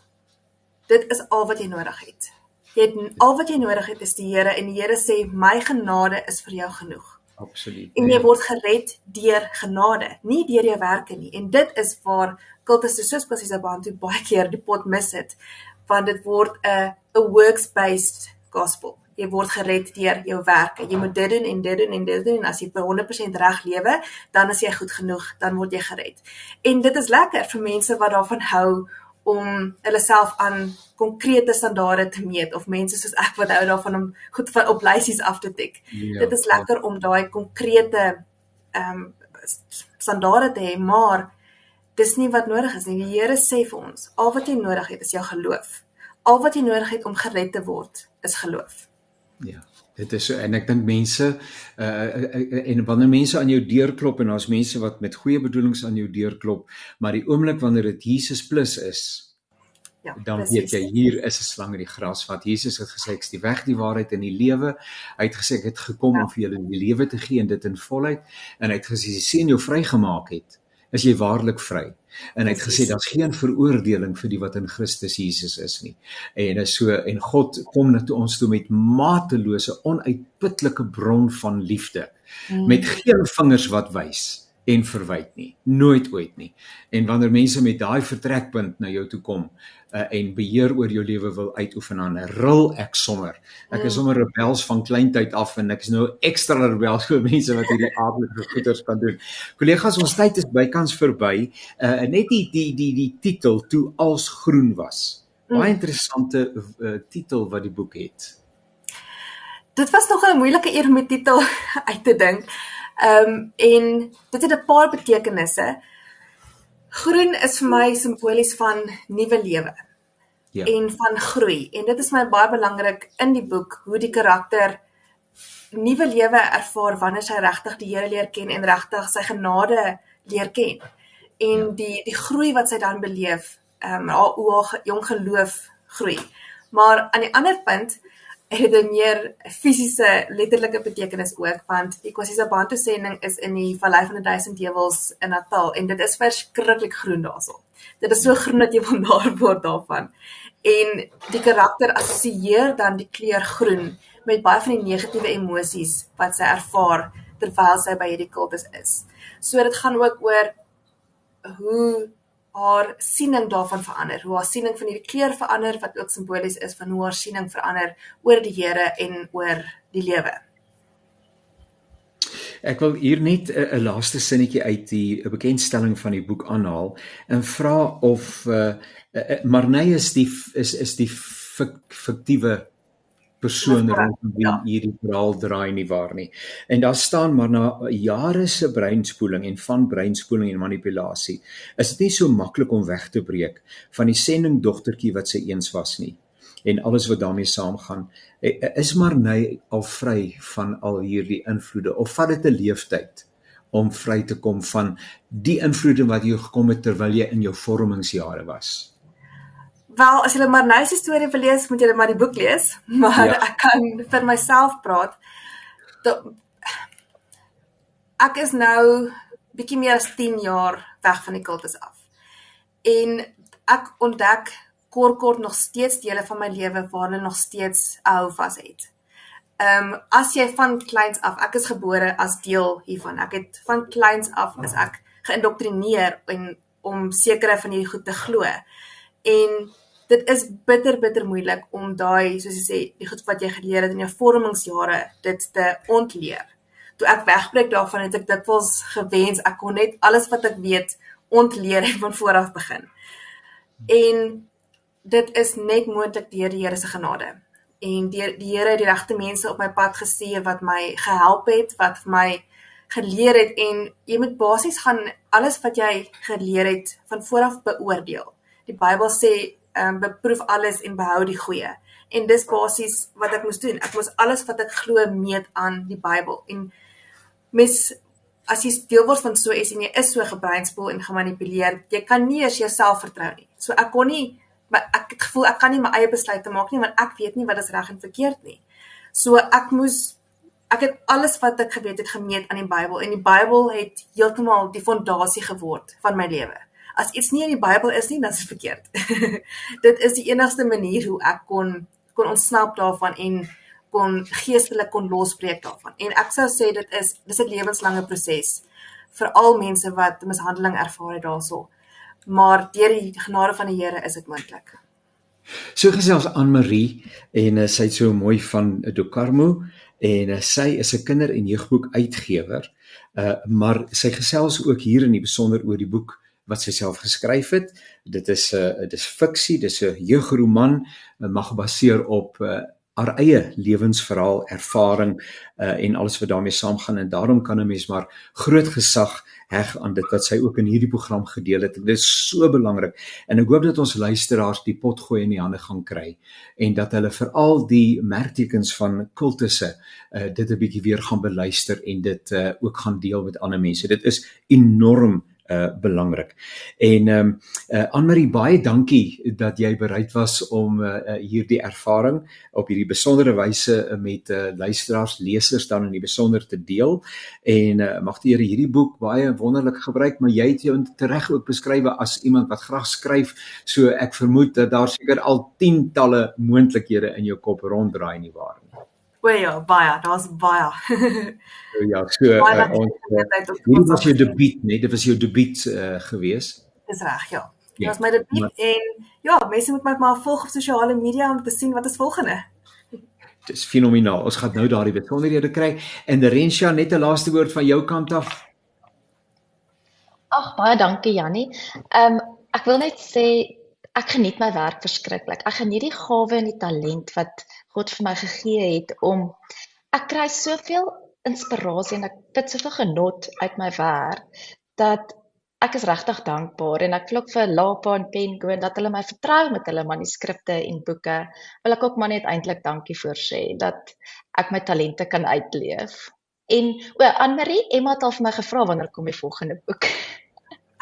dit is al wat jy nodig het. Jy het al wat jy nodig het is die Here en die Here sê my genade is vir jou genoeg. Absoluut. En jy word gered deur genade, nie deur jou werke nie. En dit is waar kultus soos presies Abantu baie keer die pot mis het want dit word 'n 'n works based gospel. Jy word gered deur jou werke. Jy moet dit doen en dit doen en dit doen en as jy per 100% reg lewe, dan is jy goed genoeg, dan word jy gered. En dit is lekker vir mense wat daarvan hou om hulle self aan konkrete standaarde te meet of mense soos ek wat hou daarvan om goed van op lysies af te tik. Ja, dit is lekker ja. om daai konkrete ehm um, standaarde te hê, maar dis nie wat nodig is nie. Die Here sê vir ons, al wat jy nodig het is jou geloof. Al wat jy nodig het om gered te word is geloof. Ja. Dit is so en ek dink mense uh en wanneer mense aan jou deur klop en daar's mense wat met goeie bedoelings aan jou deur klop, maar die oomblik wanneer dit Jesus plus is, ja, dan precies. weet jy hier is 'n slang in die gras wat Jesus het gesê ek is die weg, die waarheid en die lewe. Hy het gesê ek het gekom ja. om vir julle die lewe te gee en dit in volheid en hy het gesê as jy sien jou vrygemaak het, is jy waarlik vry. En hy het gesê daar's geen veroordeling vir die wat in Christus Jesus is nie. En is so en God kom na toe ons toe met matelose onuitputlike bron van liefde mm. met geen vingers wat wys en verwyd nie. Nooit ooit nie. En wanneer mense met daai vertrekpunt na jou toe kom uh, en beheer oor jou lewe wil uitoefen dan ril ek sommer. Ek is mm. sommer rebels van kleintyd af en ek is nou ekstra rebels vir mense wat hierdie aardige goeders kan doen. Kollegas ons tyd is bykans verby. Uh, net die die die die titel toe als groen was. Baie mm. interessante uh, titel wat die boek het. Dit was nog 'n moeilike een om die titel uit te dink Ehm um, en dit het 'n paar betekenisse. Groen is vir my simbolies van nuwe lewe. Ja. En van groei. En dit is my baie belangrik in die boek hoe die karakter nuwe lewe ervaar wanneer hy regtig die Here leer ken en regtig sy genade leer ken. En ja. die die groei wat sy dan beleef, ehm um, haar haar jong geloof groei. Maar aan die ander punt het 'n meer fisiese letterlike betekenis ook want die Kwasiza Bantu sending is in die Vallei van die Duisend Heuwels in Natal en dit is verskriklik groen daarso. Dit is so groen dat jy van daar word daarvan. En die karakter assosieer dan die kleur groen met baie van die negatiewe emosies wat sy ervaar terwyl sy by hierdie kultus is. So dit gaan ook oor hoe haar siening daarvan verander, hoe haar siening van hierdie kleur verander wat ook simbolies is van hoe haar siening verander oor die Here en oor die lewe. Ek wil hier net 'n laaste sinnetjie uit die 'n bekendstelling van die boek aanhaal en vra of uh, uh, Marney is die is is die fiktiewe persoon rondom wie ja. hierdie verhaal draai nie waar nie. En daar staan maar na jare se breinspoeling en van breinspoeling en manipulasie, is dit nie so maklik om weg te breek van die sending dogtertjie wat sy eens was nie en alles wat daarmee saamgaan. E, e, is maar ny al vry van al hierdie invloede of vat dit 'n leeftyd om vry te kom van die invloede wat jy gekom het terwyl jy in jou vormingsjare was? Wel, as jy maar nou se storie wil lees, moet jy maar die boek lees, maar ja. ek kan vir myself praat. Dat ek is nou bietjie meer as 10 jaar weg van die kultus af. En ek ontdek kort kort nog steeds dele van my lewe waar hulle nog steeds hou vas het. Ehm um, as jy van kleins af, ek is gebore as deel hiervan. Ek het van kleins af is ek geïndoktrineer en om sekere van hierdie goed te glo. En dit is bitter bitter moeilik om daai soos jy sê die goed wat jy geleer het in jou vormingsjare dit te ontleer. Toe ek wegbreek daarvan het ek dit was gewens ek kon net alles wat ek weet ontleer en van voor af begin. En dit is net moontlik deur die Here se genade. En deur die Here die regte mense op my pad gestuur wat my gehelp het, wat vir my geleer het en jy moet basies gaan alles wat jy geleer het van vooraf beoordeel. Die Bybel sê ehm um, beproef alles en behou die goeie. En dis basies wat ek moes doen. Ek moes alles wat ek glo meet aan die Bybel. En mes as jy deel word van so is en jy is so gebreinspoel en gemanipuleer, jy kan nie eers jouself vertrou nie. So ek kon nie maar ek het gevoel ek kan nie my eie besluite maak nie want ek weet nie wat is reg en verkeerd nie. So ek moes ek het alles wat ek geweet het gemeet aan die Bybel en die Bybel het heeltemal die fondasie geword van my lewe as iets nie in die Bybel is nie, dan is dit verkeerd. dit is die enigste manier hoe ek kon kon ontsnap daarvan en kon geestelik kon losbreek daarvan. En ek sou sê dit is dis 'n lewenslange proses vir al mense wat mishandeling ervaar het daaroor. Maar deur die genade van die Here is dit moontlik. So gesels Anne Marie en uh, sy het so mooi van Dokarmo en uh, sy is 'n kinder- en jeugboek uitgewer. Uh maar sy gesels ook hier in die besonder oor die boek wat sy self geskryf het. Dit is 'n uh, dis fiksie, dis 'n jeugroman, uh, mag gebaseer op uh, haar eie lewensverhaal, ervaring uh, en alles wat daarmee saamgaan en daarom kan 'n mens maar groot gesag heg aan dit wat sy ook in hierdie program gedeel het. Dit is so belangrik en ek hoop dat ons luisteraars die pot gooi in die hande gaan kry en dat hulle veral die merktekens van kultusse uh, dit 'n bietjie weer gaan beluister en dit uh, ook gaan deel met ander mense. Dit is enorm uh belangrik. En ehm um, uh Anmarie baie dankie dat jy bereid was om uh hierdie ervaring op hierdie besondere wyse met uh luisteraars, lesers dan in die besonder te deel. En uh mag die Here hierdie boek baie wonderlik gebruik, maar jy het jou reg ook beskryf as iemand wat graag skryf. So ek vermoed dat daar seker al tientalle moontlikhede in jou kop ronddraai nie waar O ja, baie, daar's baie. ja, so uh, ons Dit was jou debuut, né? Dit was jou debuut uh, gewees. Dis reg, ja. Dit ja, was my debuut maar, en ja, mense moet my maar volg op sosiale media om te sien wat is volgende. Dis fenomenaal. Ons gaan nou daardie besonderhede kry en Rensha net 'n laaste woord van jou kant af. Ag baie dankie Jannie. Ehm um, ek wil net sê ek geniet my werk verskriklik. Ek geniet die gawe en die talent wat God vir my gegee het om ek kry soveel inspirasie en ek put soveel genot uit my werk dat ek is regtig dankbaar en ek vloek vir Lapa en Penguin dat hulle my vertrou met hulle manuskripte en boeke. Wil ek ook maar net eintlik dankie vir sê dat ek my talente kan uitleef. En o, Anmarie, Emma het al vir my gevra wanneer kom die volgende boek.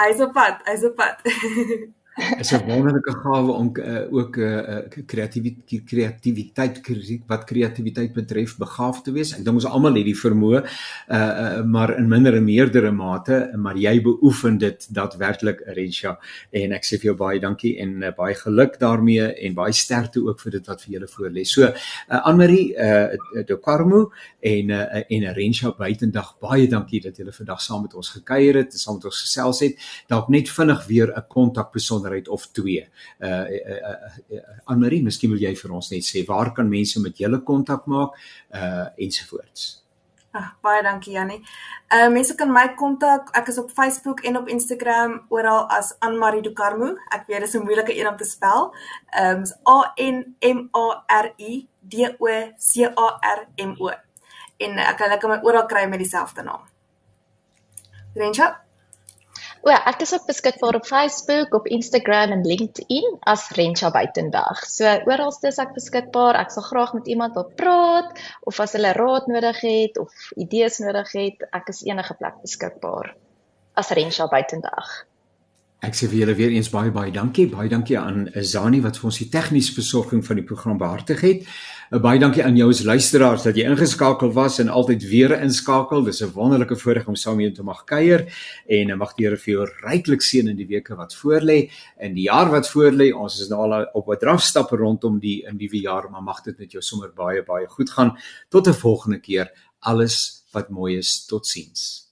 Hy's op pad, hy's op pad. is 'n wonderlike gawe om uh, ook 'n uh, uh, kreatiwiteit kreatiwiteit wat kreatiwiteit betref begaaf te wees. Ek dink ons almal het die vermoë, uh, uh, maar in minder en meerdere mate, maar jy beoefen dit daadwerklik, Rensha, en ek sê vir jou baie dankie en uh, baie geluk daarmee en baie sterkte ook vir dit wat vir julle voorlê. So, uh, Anmarie, uh, De Carmo en uh, en Rensha buitendag, baie dankie dat julle vandag saam met ons gekuier het, saam met ons gesels het. Dalk net vinnig weer 'n kontakpersoon besonderheid of twee. Uh uh, uh, uh Anmarie, miskien wil jy vir ons net sê waar kan mense met julle kontak maak uh ensovoorts. Ag, baie dankie Jannie. Uh mense kan my kontak. Ek is op Facebook en op Instagram oral as Anmarie Dukarmo. Ek weet dis 'n moeilike een om te spel. Ehm um, A N M A R I D O C A R M O. En ek kan lekker my oral kry met dieselfde naam. Rensha? O, ek is ook beskikbaar op Facebook, op Instagram en LinkedIn as Rensha Buitendag. So oral is ek beskikbaar. Ek sal graag met iemand wil praat of as hulle raad nodig het of idees nodig het, ek is enige plek beskikbaar as Rensha Buitendag. Ek sê vir julle weer eens baie baie dankie. Baie dankie aan Zani wat vir ons die tegniese versorging van die program behartig het. Uh, baie dankie aan jou as luisteraars dat jy ingeskakel was en altyd weer inskakel. Dis 'n wonderlike voorreg om saam met jou te mag kuier en mag die Here vir jou ryklik seën in die weke wat voorlê en die jaar wat voorlê. Ons is nou al op 'n drafstap rondom die in nuwe jaar, maar mag dit met jou sommer baie baie goed gaan. Tot 'n volgende keer. Alles wat mooi is. Totsiens.